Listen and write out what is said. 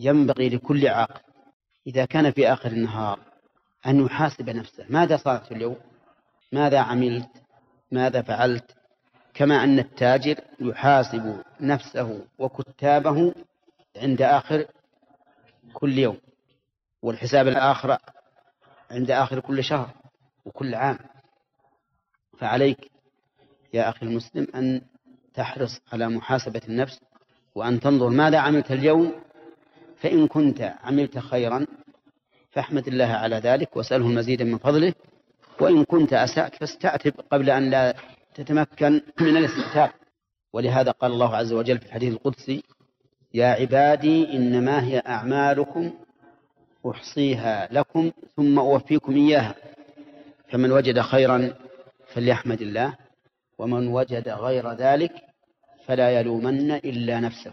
ينبغي لكل عاقل إذا كان في آخر النهار أن يحاسب نفسه. ماذا في اليوم؟ ماذا عملت؟ ماذا فعلت؟ كما أن التاجر يحاسب نفسه وكتابه عند آخر كل يوم والحساب الآخر عند آخر كل شهر وكل عام. فعليك يا أخي المسلم أن تحرص على محاسبة النفس وأن تنظر ماذا عملت اليوم فإن كنت عملت خيرا فاحمد الله على ذلك واسأله المزيد من فضله. وإن كنت أسأت فاستعتب قبل أن لا تتمكن من الاستعتاب. ولهذا قال الله عز وجل في الحديث القدسي يا عبادي إنما هي أعمالكم أحصيها لكم ثم أوفيكم إياها. فمن وجد خيرا فليحمد الله ومن وجد غير ذلك فلا يلومن إلا نفسه.